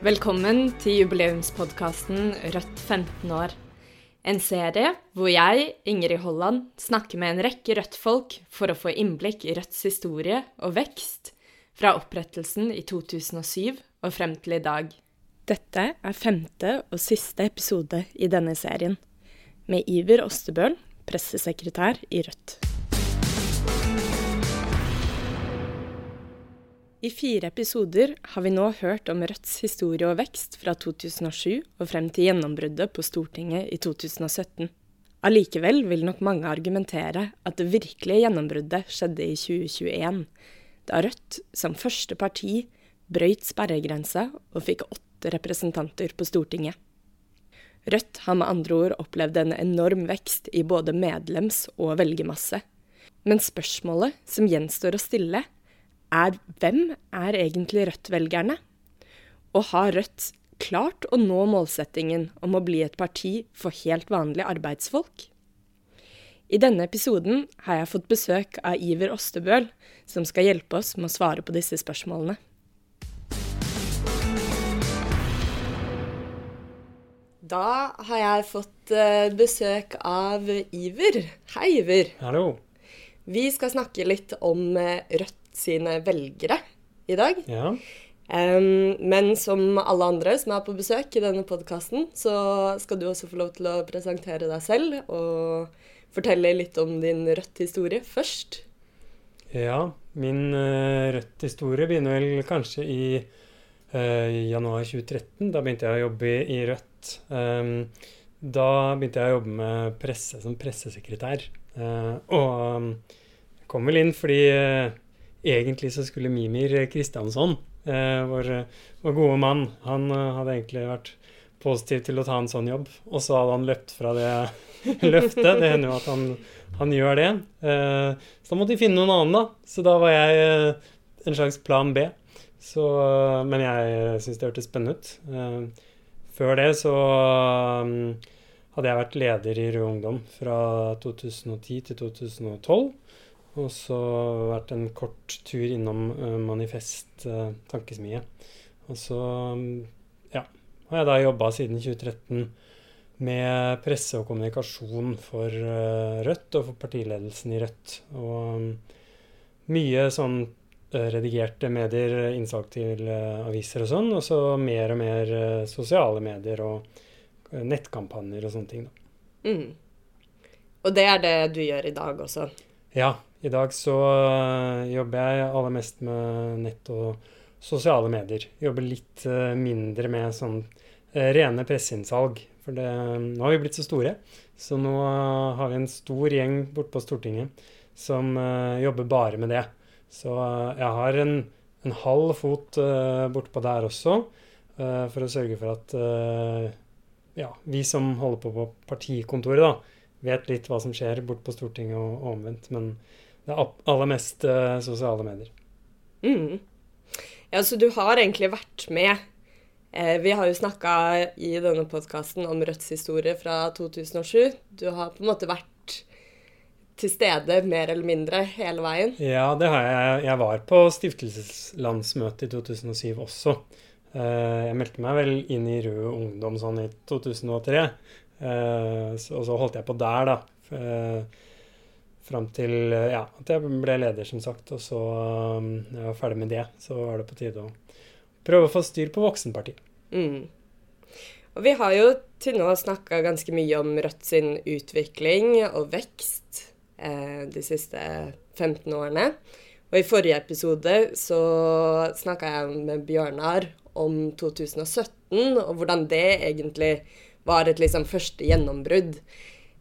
Velkommen til jubileumspodkasten Rødt 15 år. En serie hvor jeg, Ingrid Holland, snakker med en rekke Rødt-folk for å få innblikk i Rødts historie og vekst fra opprettelsen i 2007 og frem til i dag. Dette er femte og siste episode i denne serien, med Iver Ostebøl, pressesekretær i Rødt. I fire episoder har vi nå hørt om Rødts historie og vekst fra 2007 og frem til gjennombruddet på Stortinget i 2017. Allikevel vil nok mange argumentere at det virkelige gjennombruddet skjedde i 2021, da Rødt som første parti brøyt sperregrensa og fikk åtte representanter på Stortinget. Rødt har med andre ord opplevd en enorm vekst i både medlems- og velgermasse. Men spørsmålet som gjenstår å stille, er hvem er egentlig Rødt-velgerne? Og har Rødt klart å nå målsettingen om å bli et parti for helt vanlige arbeidsfolk? I denne episoden har jeg fått besøk av Iver Ostebøl, som skal hjelpe oss med å svare på disse spørsmålene. Da har jeg fått eh, besøk av Iver. Hei, Iver. Hallo. Vi skal snakke litt om eh, Rødt sine velgere i dag. Ja. Um, men som alle andre som er på besøk i denne podkasten, så skal du også få lov til å presentere deg selv og fortelle litt om din Rødt-historie først. Ja, min uh, Rødt-historie begynner vel kanskje i uh, januar 2013. Da begynte jeg å jobbe i, Rødt. Um, da begynte jeg å jobbe med presse som pressesekretær. Uh, og um, kom vel inn fordi egentlig så skulle Mimir Kristiansson, vår, vår, gode mann, han hadde egentlig vært positiv til å ta en sånn jobb. Og så hadde han løpt fra det løftet. Det hender jo at han, han gjør det. Eh, så da måtte de finne noen annen, da. Så da var jeg eh, en slags plan B. Så, men jeg syns det hørtes spennende ut. Eh, før det så hadde jeg vært leder i Rød Ungdom fra 2010 til 2012. Og så vært en kort tur innom Manifest tankesmie. Og så ja, har jeg da jobba siden 2013 med presse og kommunikasjon for Rødt og for partiledelsen i Rødt. Og mye sånn redigerte medier, innsalg til aviser og sånn, og så mer og mer sosiale medier og nettkampanjer og sånne ting. Mm. Og det er det du gjør i dag også? Ja. I dag så jobber jeg aller mest med nett og sosiale medier. Jobber litt mindre med sånn rene presseinnsalg. For det, nå har vi blitt så store, så nå har vi en stor gjeng borte på Stortinget som jobber bare med det. Så jeg har en, en halv fot uh, bortpå der også, for å sørge for at ja, vi som holder på på partikontoret, da, vet litt hva som skjer borte på Stortinget og omvendt. Men det er aller mest sosiale medier. Mm. Ja, så du har egentlig vært med Eh, vi har jo snakka i denne podkasten om Rødts historie fra 2007. Du har på en måte vært til stede mer eller mindre hele veien? Ja, det har jeg. Jeg var på stiftelseslandsmøtet i 2007 også. Eh, jeg meldte meg vel inn i Rød Ungdom sånn i 2003. Eh, og så holdt jeg på der, da. Fram til ja, at jeg ble leder, som sagt. Og så, når jeg var ferdig med det, så var det på tide å prøve å få styr på voksenpartiet. Mm. Og vi har jo til nå snakka ganske mye om Rødt sin utvikling og vekst eh, de siste 15 årene. Og i forrige episode så snakka jeg med Bjørnar om 2017, og hvordan det egentlig var et liksom første gjennombrudd.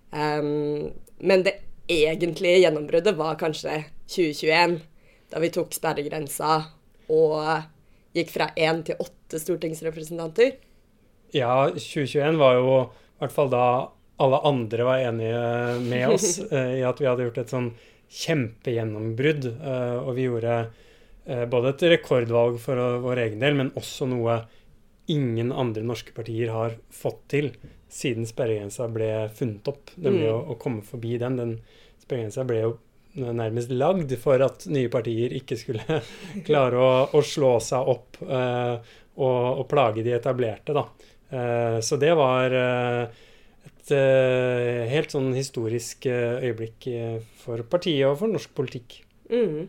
Um, men det egentlige gjennombruddet var kanskje 2021, da vi tok sperregrensa og gikk fra én til åtte stortingsrepresentanter? Ja, 2021 var jo i hvert fall da alle andre var enige med oss uh, i at vi hadde gjort et sånn kjempegjennombrudd. Uh, og vi gjorde uh, både et rekordvalg for vår egen del, men også noe ingen andre norske partier har fått til siden sperregrensa ble funnet opp, nemlig mm. å, å, komme forbi den. Den sperregrensa ble jo nærmest lagd for at nye partier ikke skulle klare å, å slå seg opp uh, og, og, plage de etablerte, da. Uh, så det var uh, et helt sånn historisk øyeblikk for partiet og for norsk politikk. Mm.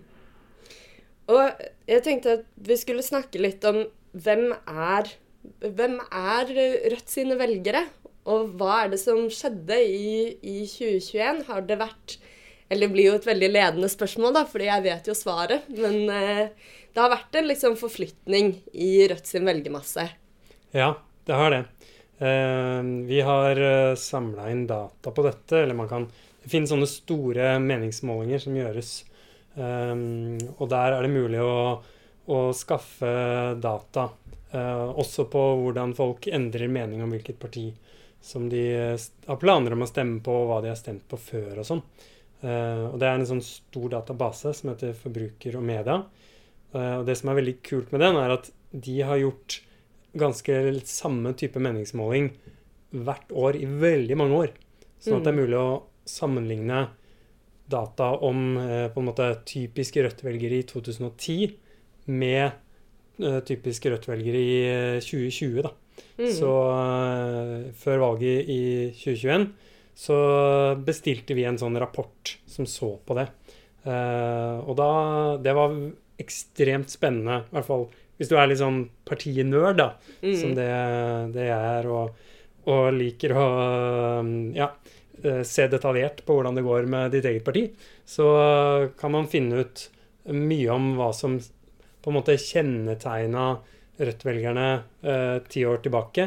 Og jeg tenkte at vi skulle snakke litt om hvem er, hvem er Rødt sine velgere? Og hva er det som skjedde i, i 2021? Har det vært Eller det blir jo et veldig ledende spørsmål, da, fordi jeg vet jo svaret. Men eh, det har vært en liksom forflytning i Rødt sin velgermasse. Ja, det har det. Eh, vi har uh, samla inn data på dette, eller man kan Det finnes sånne store meningsmålinger som gjøres. Eh, og der er det mulig å, å skaffe data uh, også på hvordan folk endrer mening om hvilket parti som de har planer om å stemme på, og hva de har stemt på før og sånn. Uh, og det er en sånn stor database som heter Forbruker og media. Uh, og det som er veldig kult med den, er at de har gjort ganske samme type meningsmåling hvert år i veldig mange år. Sånn at det er mulig å sammenligne data om eh, på en måte typiske Rødt-velgere i 2010 med eh, typiske Rødt-velgere i eh, 2020. da. Mm. Så eh, før valget i 2021 så bestilte vi en sånn rapport som så på det. Uh, og da Det var ekstremt spennende, i hvert fall hvis du er litt sånn partiet-nerd, da, Mm. som det, det jeg er, og, og liker å ja, eh, se detaljert på hvordan det går med ditt eget parti, så kan man finne ut mye om hva som på en måte kjennetegna Rødt-velgerne eh, ti år tilbake,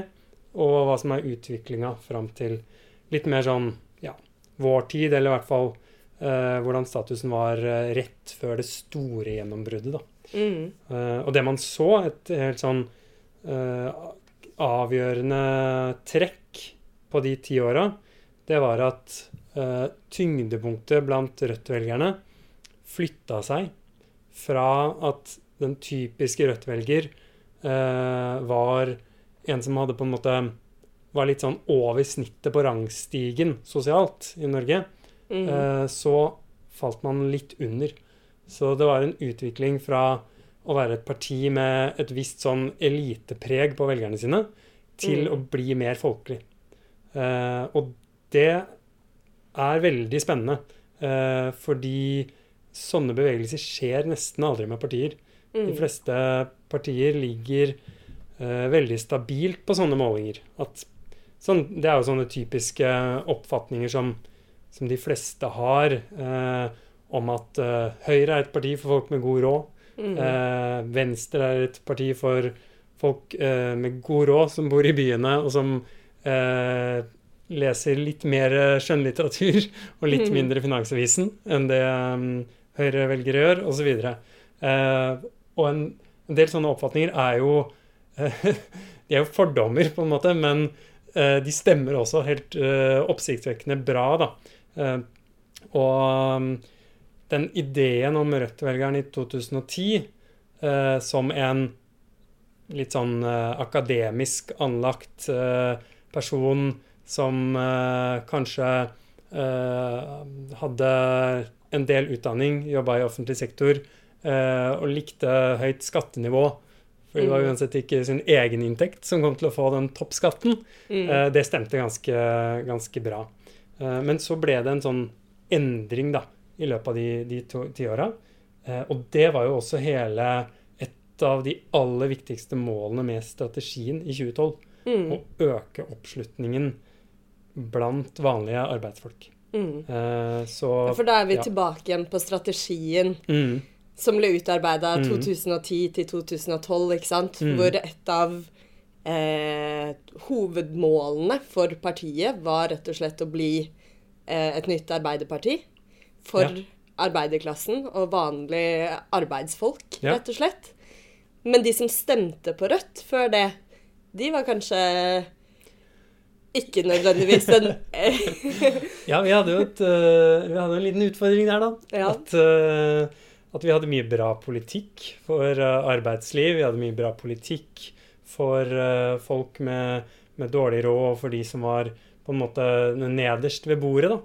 og hva som er utviklinga fram til litt mer sånn ja, vår tid, eller i hvert fall eh, hvordan statusen var eh, rett før det store gjennombruddet, da. Mm. Eh, og det man så, et helt sånn eh, avgjørende trekk på de ti åra, det var at eh, tyngdepunktet blant Rødt-velgerne flytta seg fra at den typiske Rødt-velger eh, var en som hadde på en måte var litt sånn over snittet på rangstigen sosialt i Norge, Mm. eh, så falt man litt under. Så det var en utvikling fra å være et parti med et visst sånn elitepreg på velgerne sine, til Mm. å bli mer folkelig. Eh, og det er veldig spennende, eh, fordi sånne bevegelser skjer nesten aldri med partier. De Mm. fleste partier ligger uh, veldig stabilt på sånne målinger. At, sånn, det er jo sånne typiske oppfatninger som, som de fleste har uh, om at uh, Høyre er et parti for folk med god råd. Mm. Eh, Venstre er et parti for folk eh, med god råd som bor i byene, og som eh, leser litt mer eh, skjønnlitteratur og litt Mhm. mindre Finansavisen enn det um, Høyre-velgere gjør, osv. Eh, og en, en del sånne oppfatninger er jo eh, De er jo fordommer, på en måte, men eh, de stemmer også helt eh, oppsiktsvekkende bra, da. Og um, den ideen om Rødt-velgeren i 2010 eh, som en litt sånn akademisk anlagt person som kanskje hadde en del utdanning, jobba i offentlig sektor og likte høyt skattenivå. For det var Mm. uansett ikke sin egen inntekt som kom til å få den toppskatten. Mm. Eh, det stemte ganske, ganske bra. Eh, men så ble det en sånn endring da, i løpet av de, de to tiåra. Eh, og det var jo også hele et av de aller viktigste målene med strategien i 2012. Mm. Å øke oppslutningen blant vanlige arbeidsfolk. Mm. Eh, så Ja, For da er vi ja. tilbake igjen på strategien mm, som ble utarbeida Mm. 2010 til 2012, ikke sant? Mm. Hvor et av eh, hovedmålene for partiet var rett og slett å bli eh, et nytt arbeiderparti. For Ja. arbeiderklassen og vanlige arbeidsfolk, Ja. rett og slett. Men de som stemte på Rødt før det, de var kanskje ikke nødvendigvis den Ja, vi hadde jo et, uh, vi hadde en liten utfordring der, da. Ja. At, eh, at vi hadde mye bra politikk for eh, arbeidsliv. Vi hadde mye bra politikk for eh, folk med, med dårlig råd, og for de som var på en måte nederst ved bordet.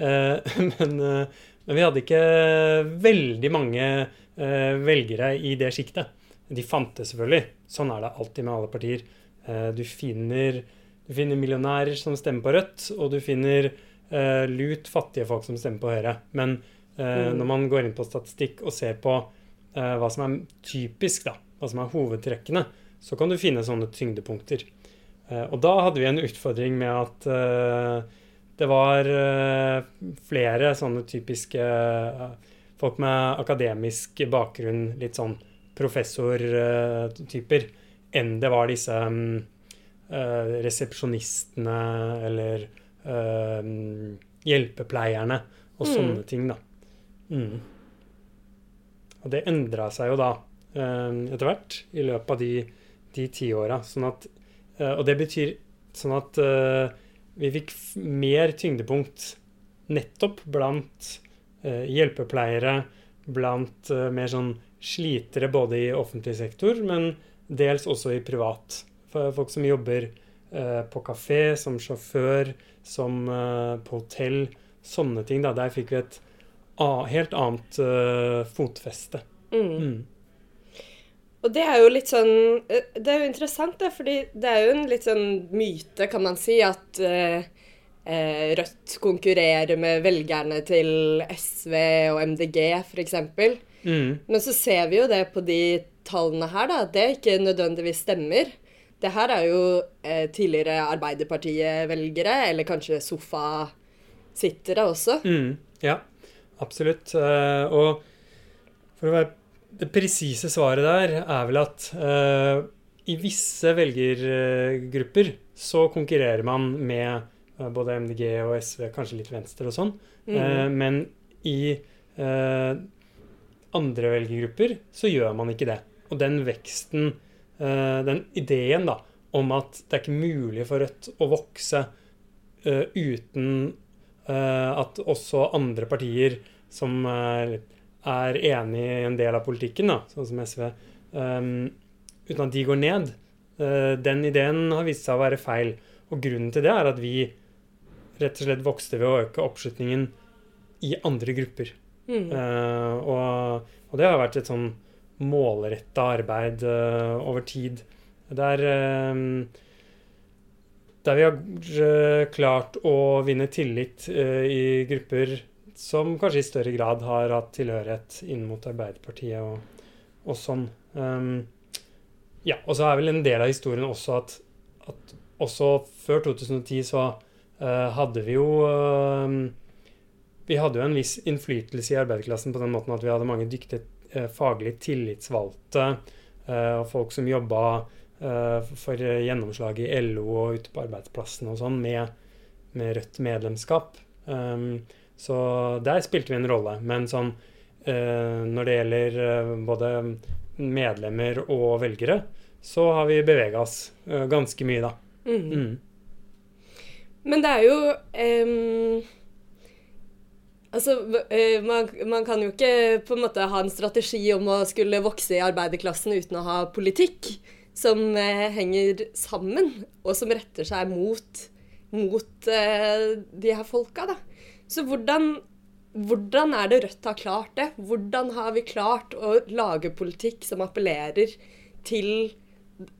Eh, men, men vi hadde ikke veldig mange velgere i det sjiktet. De fantes selvfølgelig. Sånn er det alltid med alle partier. Du finner, du finner millionærer som stemmer på Rødt, og du finner lut fattige folk som stemmer på Høyre. Men Mm. når man går inn på statistikk og ser på eh, hva som er typisk, da, hva som er hovedtrekkene, så kan du finne sånne tyngdepunkter. Eh, og da hadde vi en utfordring med at eh, det var eh, flere sånne typiske eh, folk med akademisk bakgrunn, litt sånn professortyper, enn det var disse mm, eh, resepsjonistene eller eh, hjelpepleierne og Mm. sånne ting, da. Mm. Og det endra seg jo da eh, etter hvert i løpet av de, de tiåra. Sånn at eh, Og det betyr sånn at eh, vi fikk mer tyngdepunkt nettopp blant hjelpepleiere, blant mer sånn slitere både i offentlig sektor, men dels også i privat. For folk som jobber på kafé, som sjåfør, som på hotell, sånne ting. da, Der fikk vi et helt annet uh, fotfeste. Mm. Mm. Og det er jo litt sånn eh, Det er jo interessant, det, fordi det er jo en litt sånn myte, kan man si, at eh, Rødt konkurrerer med velgerne til SV og MDG, f.eks. Mm. Men så ser vi jo det på de tallene her, da, at det ikke nødvendigvis stemmer. Det her er jo eh, tidligere Arbeiderpartiet-velgere, eller kanskje sofasittere også. Mm, ja, absolutt. Eh, og for å være Det presise svaret der er vel at eh, i visse velgergrupper så konkurrerer man med eh, både MDG og SV, kanskje litt Venstre og sånn. Mm. Men i andre velgergrupper så gjør man ikke det. Og den veksten, den ideen da, om at det er ikke mulig for Rødt å vokse uten at også andre partier som er, er enig i en del av politikken, da, sånn som SV, um, uten at de går ned, Uh, den ideen har vist seg å være feil. Og grunnen til det er at vi rett og slett vokste ved å øke oppslutningen i andre grupper. Mm. Uh, og, og det har vært et sånn målretta arbeid uh, over tid. Der, eh, der vi har eh, klart å vinne tillit eh, i grupper som kanskje i større grad har hatt tilhørighet inn mot Arbeiderpartiet og, og sånn. Um, ja, og så er vel en del av historien også at, at også før 2010 så uh, hadde vi jo uh, vi hadde jo en viss innflytelse i arbeiderklassen på den måten at vi hadde mange dyktige uh, faglig tillitsvalgte og folk som jobba for gjennomslag i LO og ute på arbeidsplassen og sånn med, med Rødt medlemskap. Um, så der spilte vi en rolle. Men sånn eh, når det gjelder eh, både medlemmer og velgere, så har vi bevega oss eh, ganske mye, da. Mm. Mm. Men det er jo um, Altså, eh, man, man kan jo ikke på en måte ha en strategi om å skulle vokse i arbeiderklassen uten å ha politikk som eh, henger sammen, og som retter seg mot, mot eh, de her folka, da. Så hvordan, hvordan er det Rødt har klart det? Hvordan har vi klart å lage politikk som appellerer til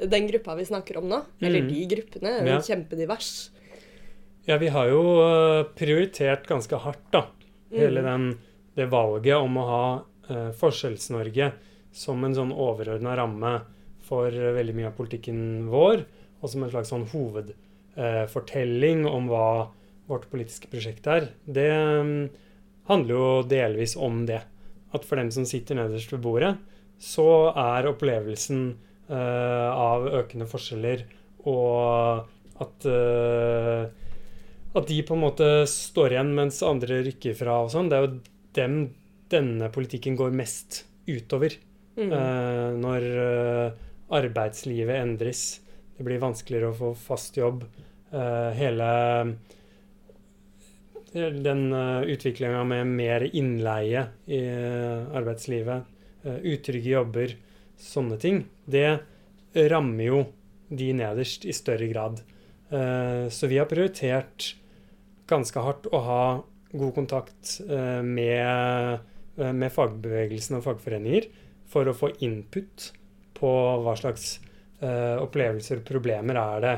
den gruppa vi snakker om nå? Eller Mhm. de gruppene. Er Ja. kjempedivers. Ja, vi har jo eh, prioritert ganske hardt, da. Hele den, det valget om å ha uh, Forskjells-Norge som en sånn overordna ramme for eh, veldig mye av politikken vår, og som en slags sånn hovedfortelling om hva vårt politiske prosjekt er, det mm, handler jo delvis om det. At for dem som sitter nederst ved bordet, så er opplevelsen eh, av økende forskjeller og at eh, at de på en måte står igjen mens andre rykker fra og sånn, det er jo dem denne politikken går mest utover. Mm. Eh, når eh, arbeidslivet endres, det blir vanskeligere å få fast jobb. Eh, hele den uh, utviklinga med mer innleie i eh, arbeidslivet, eh, utrygge jobber, sånne ting, det rammer jo de nederst i større grad. Eh, så vi har prioritert ganske hardt å ha god kontakt eh, med, eh, med fagbevegelsen og fagforeninger for å få input på hva slags uh, opplevelser og problemer er det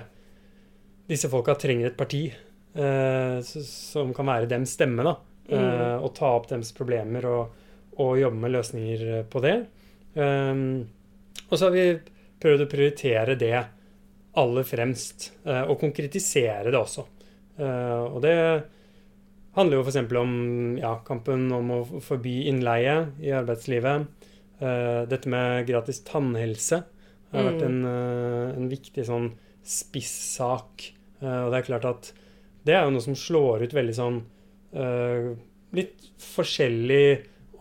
disse folka trenger et parti uh, som kan være dems stemme, da. Uh, og ta opp deres problemer og, og, jobbe med løsninger på det. Um, og så har vi prøvd å prioritere det aller fremst, og konkretisere det også. og det handler jo f.eks. om ja, kampen om å forby innleie i arbeidslivet. Uh, dette med gratis tannhelse har vært en, uh, en viktig sånn spissak. Uh, og det er klart at det er jo noe som slår ut veldig sånn Litt forskjellig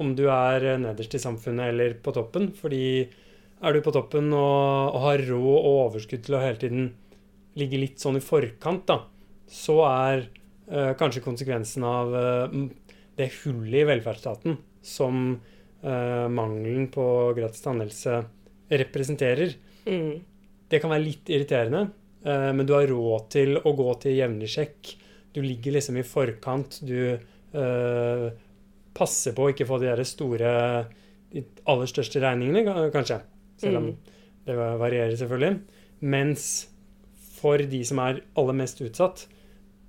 om du er nederst i samfunnet eller på toppen. Fordi er du på toppen og, har råd og overskudd til å hele tiden ligge litt sånn i forkant, da, så er kanskje konsekvensen av det hullet i velferdsstaten som uh, mangelen på gratis tannhelse representerer. Mm. Det kan være litt irriterende, men du har råd til å gå til jevnlig sjekk. Du ligger liksom i forkant. Du passer på å ikke få de der store de aller største regningene, kanskje. Selv om mm. det varierer, selvfølgelig. Mens for de som er aller mest utsatt,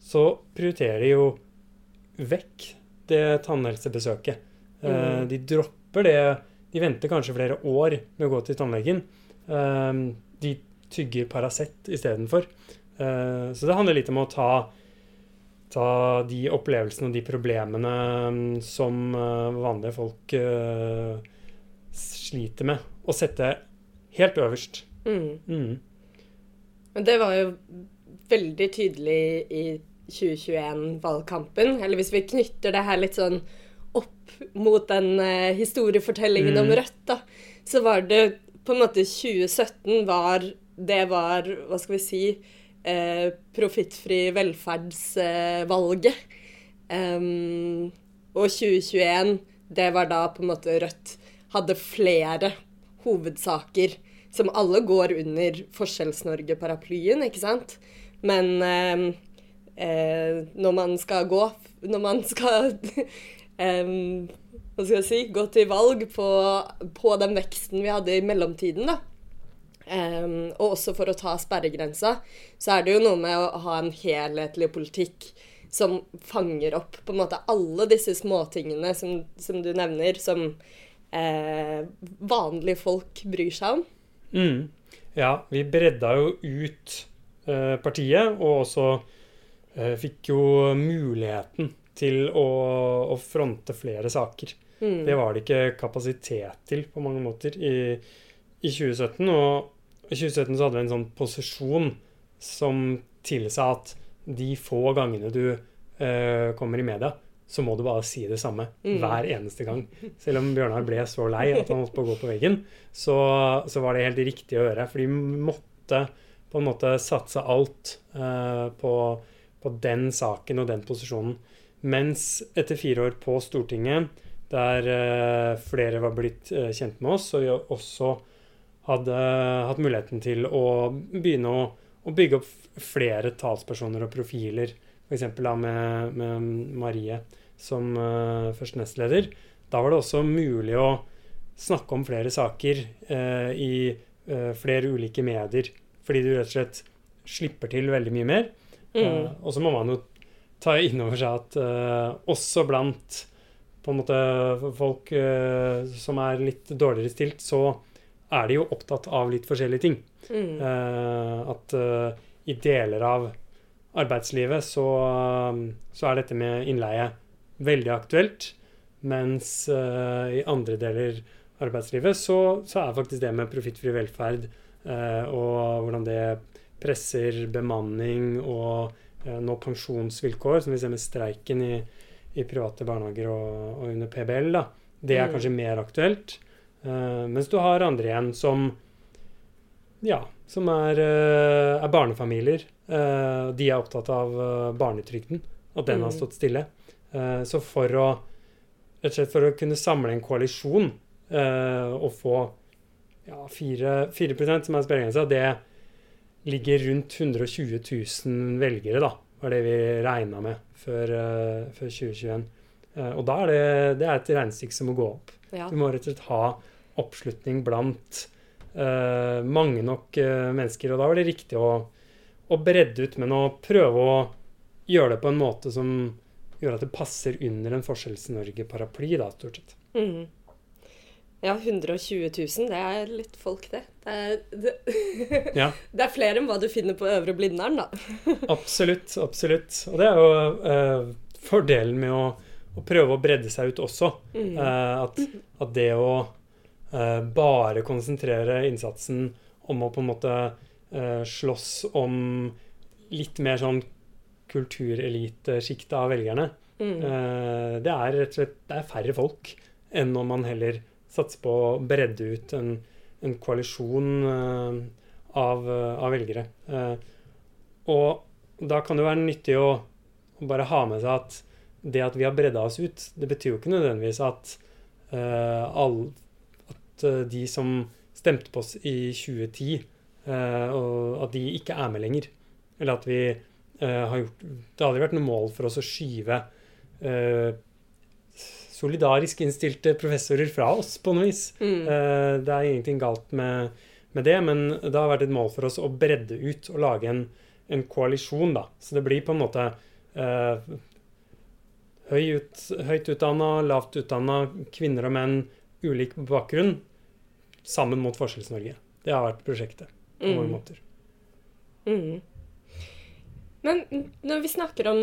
så prioriterer de jo vekk det tannhelsebesøket. Mm. De dropper det. De venter kanskje flere år med å gå til tannlegen. Eh, de tygger Paracet istedenfor. Eh, så det handler litt om å ta, ta de opplevelsene og de problemene mm, som vanlige folk sliter med, og sette helt øverst. Mm. Mm. Men det var jo veldig tydelig i 2021-valgkampen. Eller hvis vi knytter det her litt sånn opp mot den uh, historiefortellingen mm. om Rødt, da, så var det på en måte 2017 var Det var, hva skal vi si, uh, profittfri velferdsvalget. Uh, um, og 2021, det var da på en måte Rødt hadde flere hovedsaker som alle går under Forskjells-Norge-paraplyen, ikke sant? Men um, eh, når man skal gå Når man skal eh, Hva skal jeg si Gå til valg på, på den veksten vi hadde i mellomtiden, da. Um, og også for å ta sperregrensa, så er det jo noe med å ha en helhetlig politikk som fanger opp på en måte alle disse småtingene som, som du nevner, som eh, vanlige folk bryr seg om. Mm. Ja, vi bredda jo ut eh, partiet, og også Eh, fikk jo muligheten til å, å fronte flere saker. Mm. Det var det ikke kapasitet til på mange måter i, i 2017. Og i 2017 så hadde vi en sånn posisjon som tilsa at de få gangene du eh, kommer i media, så må du bare si det samme mm. hver eneste gang. Selv om Bjørnar ble så lei at han holdt på å gå på veggen, så, så var det helt riktig å gjøre. For de måtte på en måte satse alt eh, på på den saken og den posisjonen. Mens etter fire år på Stortinget, der uh, flere var blitt uh, kjent med oss, og jeg også hadde uh, hatt muligheten til å begynne å, å, bygge opp flere talspersoner og profiler, f.eks. med, med Marie som første nestleder, da var det også mulig å snakke om flere saker i flere ulike medier, fordi du rett og slett slipper til veldig mye mer. Mm. Eh, og så må man jo ta inn over seg at uh, også blant på en måte folk uh, som er litt dårligere stilt, så er de jo opptatt av litt forskjellige ting. Mm. at i deler av arbeidslivet så, så, er dette med innleie veldig aktuelt. Mens i andre deler av arbeidslivet så, så, er faktisk det med profittfri velferd og hvordan det presser bemanning og nå pensjonsvilkår, som vi ser med streiken i, i private barnehager og, og, under PBL, da. det er mm. kanskje mer aktuelt. Uh, mens du har andre igjen som ja, som er, uh, er barnefamilier. Uh, de er opptatt av barnetrygden, at den mm. har stått stille. så for å rett og slett for å kunne samle en koalisjon og få ja, 4, 4% som er sperregrensa, det ligger rundt 120 000 velgere, da, var det vi regna med før, uh, før 2021. Uh, eh, og da er det, det er et regnestykke som må gå opp. Ja. Du må rett og slett ha oppslutning blant uh, mange nok uh, mennesker. Og da var det riktig å, å bredde ut, men å prøve å gjøre det på en måte som gjør at det passer under en Forskjells-Norge-paraply, da, stort sett. Mm. Ja, 120 000, det er litt folk, det. Det er, det, Ja. det er flere enn hva du finner på Øvre Blindern, da. Absolutt, absolutt. Og det er jo eh, fordelen med å, å prøve å bredde seg ut også. Mm. Eh, at, at det å eh, bare konsentrere innsatsen om å på en måte eh, slåss om litt mer sånn kulturelitesjiktet av velgerne, Mm. eh, det er rett og slett det er færre folk enn om man heller satser på å bredde ut en, en koalisjon eh, av, eh, av velgere. Eh, og da kan det være nyttig å, å bare ha med seg at det at vi har bredda oss ut, det betyr jo ikke nødvendigvis at, all, at de som stemte på oss i 2010, eh, og at de ikke er med lenger. Eller at vi har gjort Det aldri vært noe mål for oss å skyve solidarisk innstilte professorer fra oss, på noe vis. Mm. Eh, det er ingenting galt med, med det, men det har vært et mål for oss å bredde ut og lage en, en koalisjon, da. Så det blir på en måte eh, høy ut, høyt utdanna, lavt utdanna, kvinner og menn, ulik bakgrunn, sammen mot Forskjells-Norge. Det har vært prosjektet på mange Mm. måter. Mm. Men når vi snakker om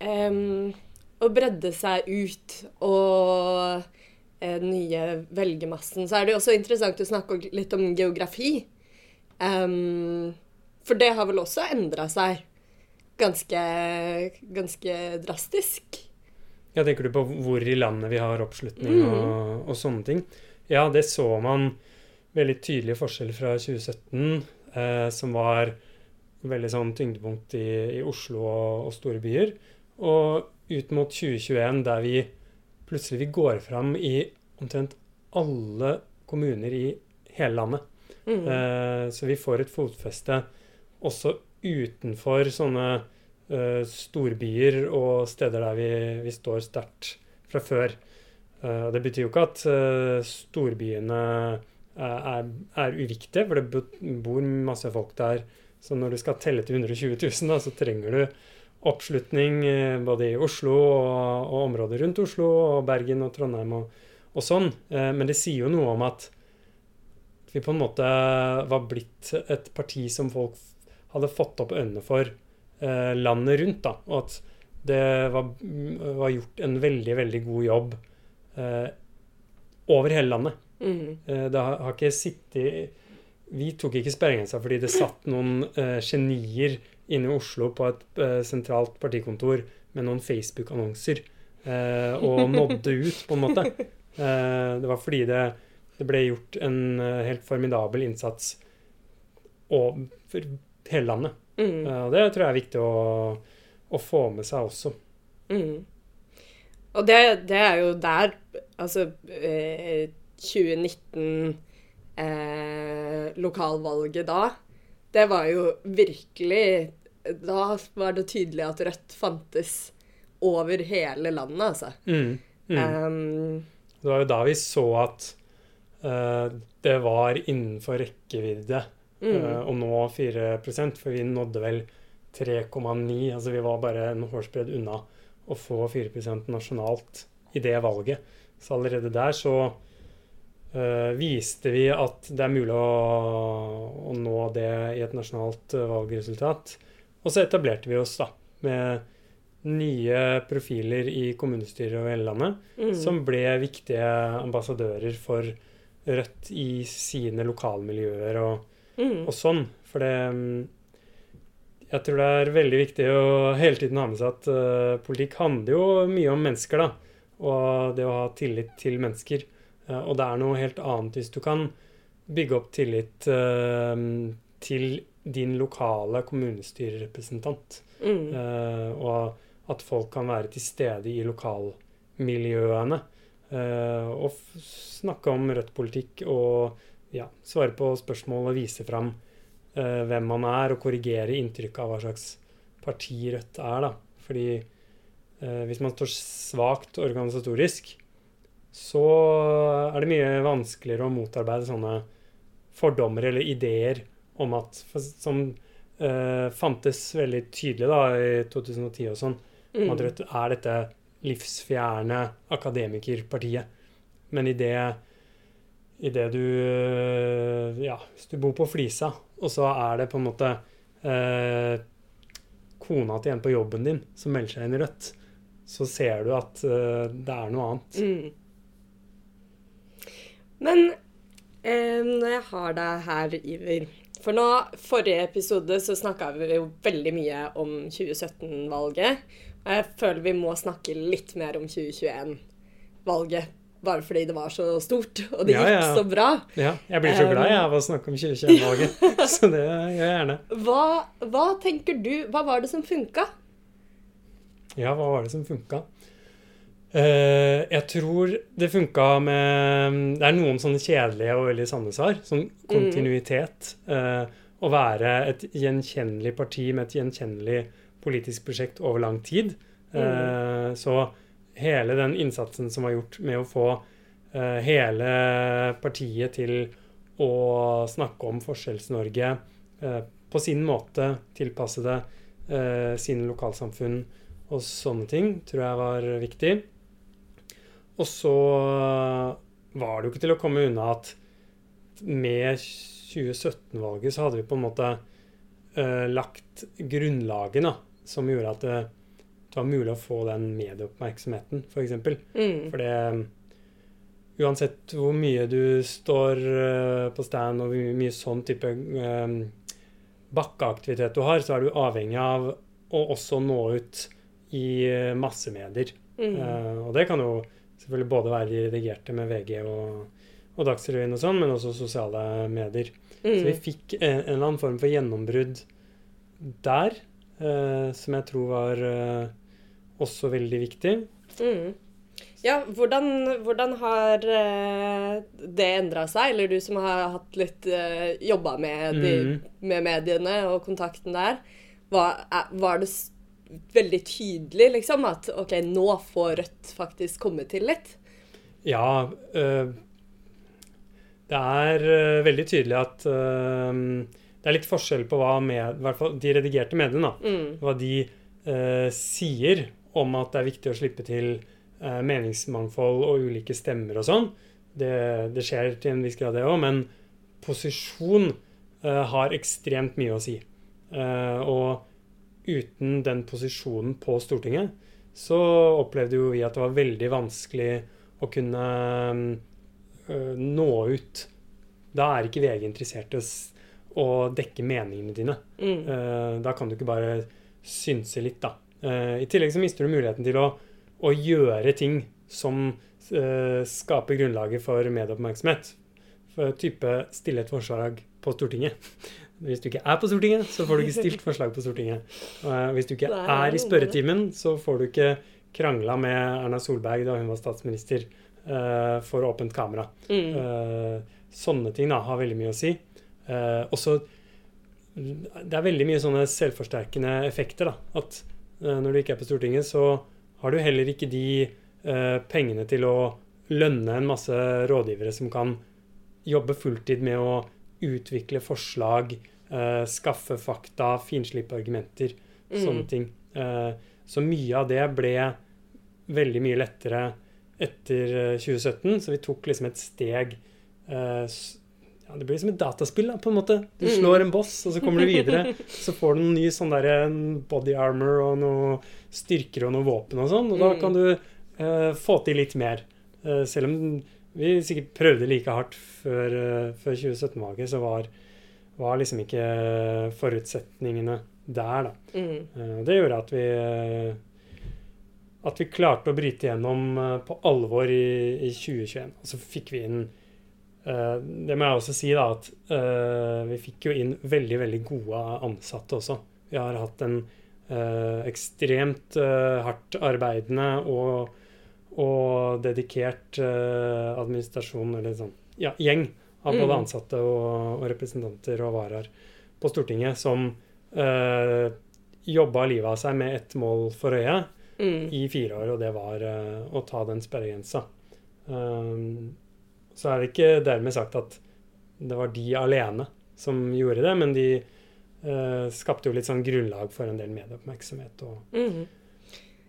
em, å bredde seg ut og eh, nye velgermassen, så er det også interessant å snakke litt om geografi. Um, for det har vel også endra seg ganske, ganske drastisk. Ja, tenker du på hvor i landet vi har oppslutning Mm. og, og sånne ting? Ja, det så man veldig tydelige forskjeller fra 2017, eh, som var veldig sånn tyngdepunkt i, i Oslo og, og store byer. Og ut mot 2021, der vi plutselig vi går fram i omtrent alle kommuner i hele landet. Mm. Eh, så vi får et fotfeste også utenfor sånne eh, storbyer og steder der vi, vi står sterkt fra før. Eh, og det betyr jo ikke at eh, storbyene er, er, er uviktige, for det bor masse folk der. Så når du skal telle til 120 000, da, så trenger du oppslutning eh, både i Oslo og, og området rundt Oslo, og Bergen og Trondheim og, og sånn. Eh, men det sier jo noe om at vi på en måte var blitt et parti som folk hadde fått opp øynene for eh, landet rundt. da, Og at det var, var gjort en veldig, veldig god jobb eh, over hele landet. Mm. Det har, har ikke sittet Vi tok ikke sperregrensa fordi det satt noen eh, genier inne i Oslo på et eh, sentralt partikontor med noen Facebook-annonser eh, og nådde ut, på en måte. Eh, det var fordi det, det ble gjort en helt formidabel innsats over hele landet. Mm. Eh, og det tror jeg er viktig å, å få med seg også. Mm. Og det, det er jo der Altså eh, 2019 eh, Lokalvalget da, det var jo virkelig Da var det tydelig at Rødt fantes over hele landet, altså. Mm. Mm. Um, Det var jo da vi så at uh, det var innenfor rekkevidde mm, uh, å nå 4% for vi nådde vel 3,9. Altså vi var bare en hårsbredd unna å få 4% nasjonalt i det valget. Så allerede der så uh, viste vi at det er mulig å, å nå det i et nasjonalt valgresultat. Og så etablerte vi oss da med nye profiler i kommunestyret og hele landet mm, som ble viktige ambassadører for Rødt i sine lokalmiljøer og, mm, og sånn. For det mm, Jeg tror det er veldig viktig å hele tiden ha med seg at uh, politikk handler jo mye om mennesker, da. Og det å ha tillit til mennesker. Eh, og det er noe helt annet hvis du kan bygge opp tillit uh, til din lokale kommunestyrerepresentant. mm, Uh, og at folk kan være til stede i lokalmiljøene. uh, og snakke om Rødt-politikk og ja, svare på spørsmål og vise fram uh, hvem man er, og korrigere inntrykket av hva slags parti Rødt er. da. Fordi hvis man står svakt organisatorisk, så er det mye vanskeligere å motarbeide sånne fordommer eller ideer om at Som uh, fantes veldig tydelig da i 2010 og sånn. Mm. At Rødt er dette livsfjerne akademikerpartiet. Men i det, i det du uh, Ja, hvis du bor på Flisa, og så er det på en måte uh, kona til en på jobben din som melder seg inn i Rødt, så ser du at det er noe annet. Mm. Men eh, når jeg har deg her, Iver For nå, forrige episode så snakka vi jo veldig mye om 2017-valget. Og jeg føler vi må snakke litt mer om 2021-valget. Bare fordi det var så stort, og det ja, gikk ja. så bra. Ja, jeg blir så glad jeg, av å snakke om 2021-valget. så det gjør jeg gjerne. Hva, hva tenker du Hva var det som funka? Ja, hva var det som funka? Uh, jeg tror det funka med Det er noen sånne kjedelige og veldig sanne svar. Sånn kontinuitet. Uh, å være et gjenkjennelig parti med et gjenkjennelig politisk prosjekt over lang tid. Uh, så hele den innsatsen som var gjort med å få hele partiet til å snakke om Forskjells-Norge på sin måte, tilpasse det sine lokalsamfunn og sånne ting, tror jeg var viktig. Og så var det jo ikke til å komme unna at med 2017-valget så hadde vi på en måte uh, lagt grunnlaget som gjorde at det, det, var mulig å få den medieoppmerksomheten, f.eks. For, eksempel. mm. for det Uansett hvor mye du står uh, på stand og hvor mye sånn type uh, bakkeaktivitet du har, så er du avhengig av å også nå ut i massemedier. Mm. og det kan jo selvfølgelig både være de redigerte med VG og, og Dagsrevyen og sånn, men også sosiale medier. Mm. Så vi fikk en, en, eller annen form for gjennombrudd der, eh, som jeg tror var eh, også veldig viktig. Mm. Ja, hvordan, hvordan, har eh, det endra seg? Eller du som har hatt litt eh, jobba med, mm. med, mediene og kontakten der. Var, var det veldig tydelig, liksom, at OK, nå får Rødt faktisk komme til litt? Ja. Øh, det er øh, veldig tydelig at øh, det er litt forskjell på hva med, hvert fall de redigerte mediene, mm. hva de sier om at det er viktig å slippe til meningsmangfold og ulike stemmer og sånn. Det, det, skjer til en viss grad, det òg, men posisjon har ekstremt mye å si. og uten den posisjonen på Stortinget, så opplevde jo vi at det var veldig vanskelig å kunne uh, nå ut. Da er ikke VG interessert i å dekke meningene dine. Mm. Uh, da kan du ikke bare synse litt, da. Uh, I tillegg så mister du muligheten til å, å gjøre ting som skaper grunnlaget for medieoppmerksomhet. For type stille et forslag på Stortinget. Hvis du ikke er på Stortinget, så får du ikke stilt forslag på Stortinget. Og hvis du ikke er i spørretimen, så får du ikke krangla med Erna Solberg da hun var statsminister uh, for åpent kamera. Mm. Uh, sånne ting da har veldig mye å si. Uh, også det er veldig mye sånne selvforsterkende effekter. da, At når du ikke er på Stortinget, så har du heller ikke de pengene til å lønne en masse rådgivere som kan jobbe fulltid med å utvikle forslag, uh, skaffe fakta, finslippe argumenter, mm. sånne ting. Uh, så mye av det ble veldig mye lettere etter 2017, så vi tok liksom et steg uh, ja, Det blir som et dataspill, da, på en måte. Du mm. slår en boss, og så kommer du videre. Så får du noen ny sånn der, body armor og noe styrker og noe våpen og sånn, og da mm. kan du få til litt mer. selv om vi sikkert prøvde like hardt før, eh, før 2017-valget, så var, var, liksom ikke forutsetningene der, da. Mm. Uh, det gjorde at vi uh, at vi klarte å bryte gjennom uh, på alvor i, i 2021. Og så fikk vi inn Det må jeg også si, da, at vi fikk jo inn veldig, veldig gode ansatte også. Vi har hatt en ekstremt hardt arbeidende og og dedikert eh, administrasjon, eller sånn ja, gjeng av både mm. ansatte og, og representanter og varaer på Stortinget som eh, jobba livet av seg med ett mål for øye mm. i fire år, og det var eh, å ta den sperregrensa. Um, så er det ikke dermed sagt at det var de alene som gjorde det, men de eh, skapte jo litt sånn grunnlag for en del medieoppmerksomhet. Og mm.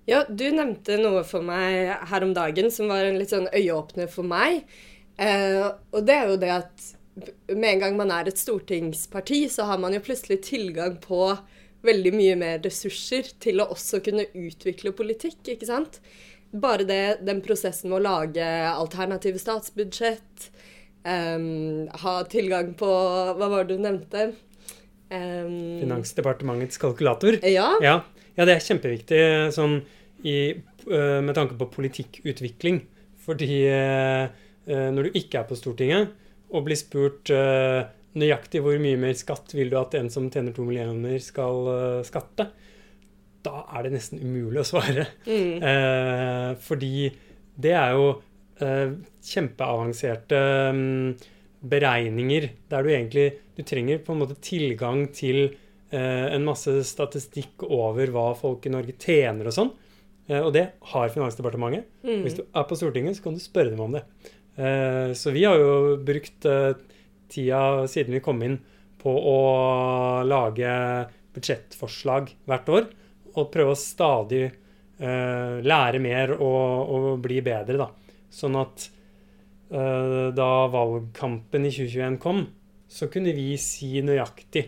Ja, du nevnte noe for meg her om dagen som var en litt sånn øyeåpner for meg. Eh, og det er jo det at med en gang man er et stortingsparti, så har man jo plutselig tilgang på veldig mye mer ressurser til å også kunne utvikle politikk, ikke sant? Bare det, den prosessen med å lage alternative statsbudsjett, um, ha tilgang på Hva var det du nevnte? Um, Finansdepartementets kalkulator? Ja. ja. Ja. det er kjempeviktig sånn i, uh, med tanke på politikkutvikling. Fordi uh, når du ikke er på Stortinget, og blir spurt nøyaktig hvor mye mer skatt vil du at en som tjener to millioner, skal skatte, da er det nesten umulig å svare. Mm. Fordi det er jo kjempeavanserte um, beregninger der du egentlig Du trenger på en måte tilgang til en masse statistikk over hva folk i Norge tjener og sånn. og det har Finansdepartementet. Mm. Hvis du er på Stortinget, så kan du spørre dem om det. Eh, så vi har jo brukt eh, tida siden vi kom inn på å lage budsjettforslag hvert år. Og prøve å stadig eh, lære mer og, og, bli bedre, da. Sånn at da valgkampen i 2021 kom, så kunne vi si nøyaktig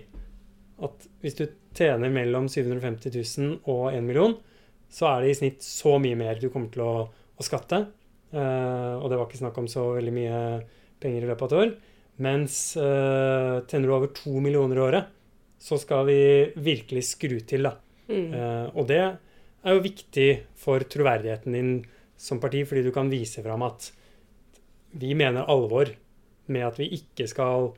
at hvis du tjener mellom 750 000 og 1 million, så er det i snitt så mye mer du kommer til å, å skatte. Uh, og det var ikke snakk om så veldig mye penger i løpet av et år. Mens uh, tjener du over 2 millioner i året, så skal vi virkelig skru til, da. Mm. Uh, og det er jo viktig for troverdigheten din som parti, fordi du kan vise fram at vi mener alvor med at vi ikke skal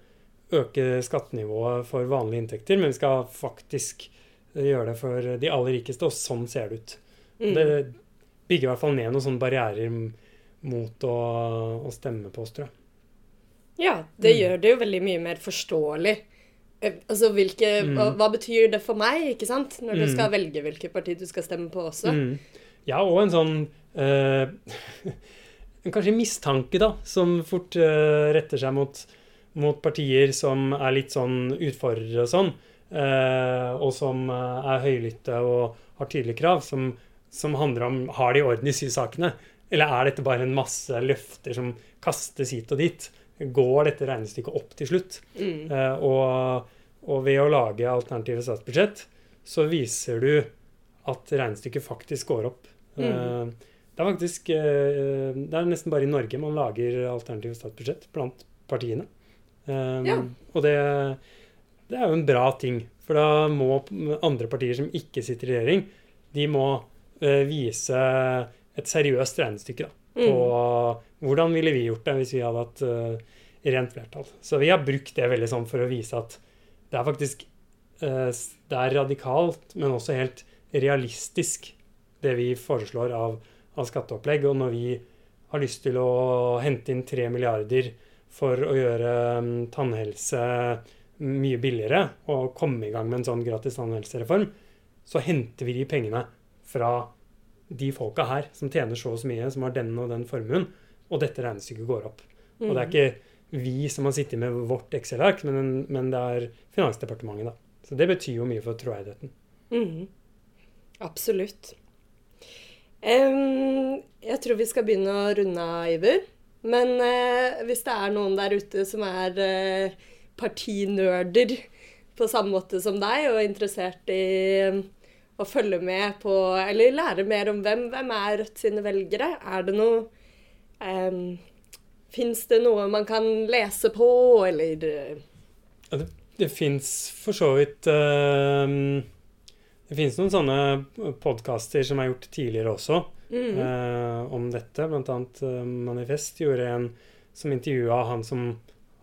øke skattenivået for vanlige inntekter, men vi skal faktisk gjøre det for de aller rikeste, og sånn ser det ut. Mm. Det bygger i hvert fall ned noen sånne barrierer mot å, å stemme på oss, tror jeg. Ja, det mm. gjør det jo veldig mye mer forståelig. Eh, altså, hvilke, mm. hva, hva, betyr det for meg, ikke sant? Når du mm. skal velge hvilket parti du skal stemme på også. Mm. Ja, og en sånn uh, Kanskje mistanke, da, som fort uh, retter seg mot, mot, partier som er litt sånn utfordrere og sånn, uh, og som er høylytte og har tydelige krav, som, som handler om har de orden i sysakene. Eller er dette bare en masse løfter som kastes hit og dit? Går dette regnestykket opp til slutt? Mm. Uh, og, og, ved å lage alternative statsbudsjett, så viser du at regnestykket faktisk går opp. Mm. Det er faktisk Det er nesten bare i Norge man lager alternative statsbudsjett blant partiene. Ja. Og det, det, er jo en bra ting. For da må andre partier som ikke sitter i regjering, de må vise et seriøst regnestykke da, på mm. hvordan ville vi gjort det hvis vi hadde hatt uh, rent flertall. Så vi har brukt det veldig sånn for å vise at det er faktisk uh, det er radikalt, men også helt realistisk, det vi foreslår av, av skatteopplegg. Og når vi har lyst til å hente inn 3 milliarder for å gjøre um, tannhelse mye billigere og komme i gang med en sånn gratis tannhelsereform, så henter vi de pengene fra de folka her som tjener så og så mye, som har den og den formuen, og dette regnestykket går opp. Og det er mm. ikke vi som har sittet med vårt Excel-ark, men, men, det er Finansdepartementet, da. Så det betyr jo mye for troverdigheten. Mm. Absolutt. Um, jeg tror vi skal begynne å runde av, Iver. Men eh, hvis det er noen der ute som er eh, partinerder på samme måte som deg, og interessert i å følge med på Eller lære mer om hvem, hvem er Rødt sine velgere? Er det noe um, Fins det noe man kan lese på, eller ja, Det, det fins for så vidt uh, Det fins noen sånne podkaster som er gjort tidligere også mm. uh, om dette. Blant annet uh, Manifest gjorde en som intervjua han som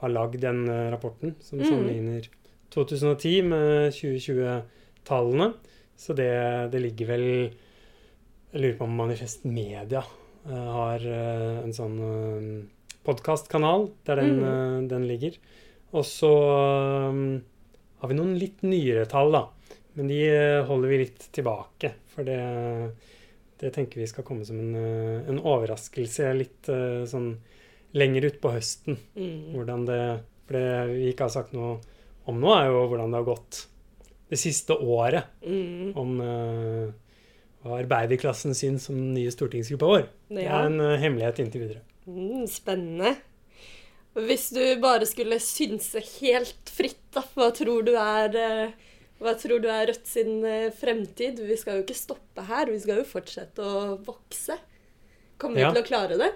har lagd den rapporten, som mm. sammenligner 2010 med 2020-tallene. Så det, det, ligger vel Jeg lurer på om Manifest Media uh, har uh, en sånn uh, eh, podkastkanal der den, mm. den, ligger. Og så um, har vi noen litt nyere tall, da. Men de holder vi litt tilbake. For det, det tenker vi skal komme som en, en overraskelse litt sånn lenger utpå høsten. Mm. Hvordan det For det vi ikke har sagt noe om nå, er jo hvordan det har gått det siste året. Mm. Om uh, hva arbeiderklassen syns om den nye stortingsgruppa vår. Det Ja. er en uh, hemmelighet inntil videre. Mm, spennende. Hvis du bare skulle synse helt fritt, da, hva tror du er eh, hva tror du er Rødt sin eh, fremtid? Vi skal jo ikke stoppe her, vi skal jo fortsette å vokse. Kommer vi Ja. til å klare det?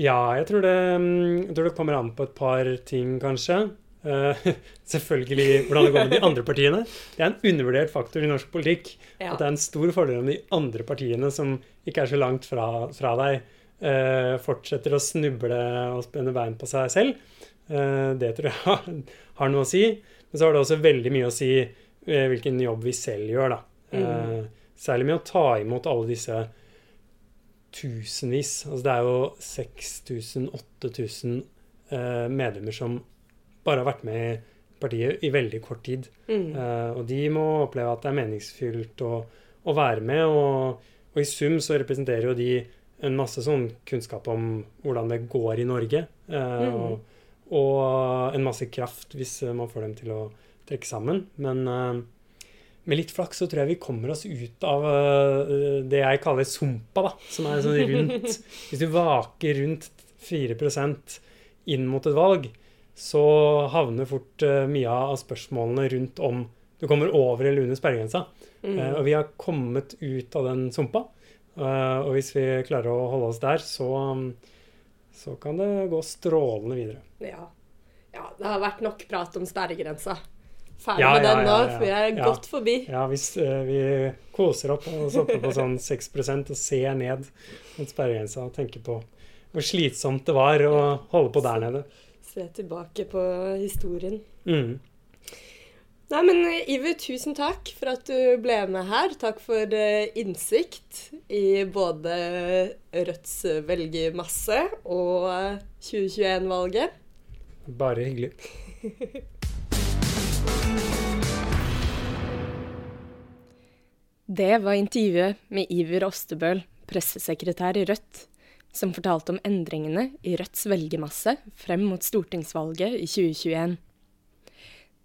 Ja, jeg tror det, mm, jeg tror det kommer an på et par ting, kanskje. Uh, selvfølgelig hvordan det går med de andre partiene. Det er en undervurdert faktor i norsk politikk. Ja. At det er en stor fordel om de andre partiene, som ikke er så langt fra, fra deg, uh, fortsetter å snuble og spenne bein på seg selv. Uh, det tror jeg har, har noe å si. Men så har det også veldig mye å si eh, hvilken jobb vi selv gjør, da. Mm. særlig med å ta imot alle disse tusenvis. Altså det er jo 6000-8000 eh, medlemmer som bare har vært med i partiet i veldig kort tid. Mm. Eh, og de må oppleve at det er meningsfylt å, å være med. Og, og i sum så representerer jo de en masse sånn kunnskap om hvordan det går i Norge. eh, Mm. og, og en masse kraft hvis eh, man får dem til å trekke sammen. Men eh, med litt flaks så tror jeg vi kommer oss ut av eh, det jeg kaller sumpa, da. Som er sånn rundt Hvis du vaker rundt 4% inn mot et valg, så havner fort mye av spørsmålene rundt om du kommer over eller under sperregrensa. Mm. Og vi har kommet ut av den sumpa. Og hvis vi klarer å holde oss der, så, så kan det gå strålende videre. Ja. ja. Det har vært nok prat om sperregrensa. Ferdig Ja, med den nå, for vi er Ja. godt forbi. Ja, hvis uh, vi koser opp og oppe på sånn 6% og ser ned mot sperregrensa og tenker på hvor slitsomt det var å holde på der nede. Se tilbake på historien. Mm. Nei, men eh, Iver, tusen takk for at du ble med her. Takk for eh, innsikt i både Rødts velgermasse og eh, 2021-valget. Bare hyggelig. Det var intervjuet med Iver Ostebøl, pressesekretær i Rødt, som fortalte om endringene i Rødts velgermasse frem mot stortingsvalget i 2021.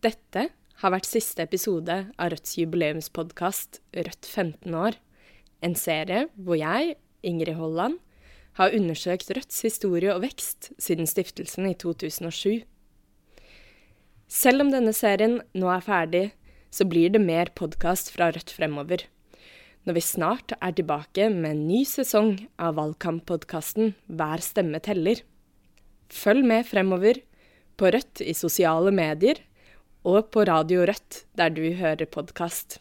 Dette har vært siste episode av Rødts jubileumspodkast Rødt 15 år, en serie hvor jeg, Ingrid Holland, har undersøkt Rødts historie og vekst siden stiftelsen i 2007. Selv om denne serien nå er ferdig, så blir det mer podkast fra Rødt fremover. Når vi snart er tilbake med en ny sesong av valgkamppodkasten Hver stemme teller. Følg med fremover på Rødt i sosiale medier og på Radio Rødt der du hører podkast.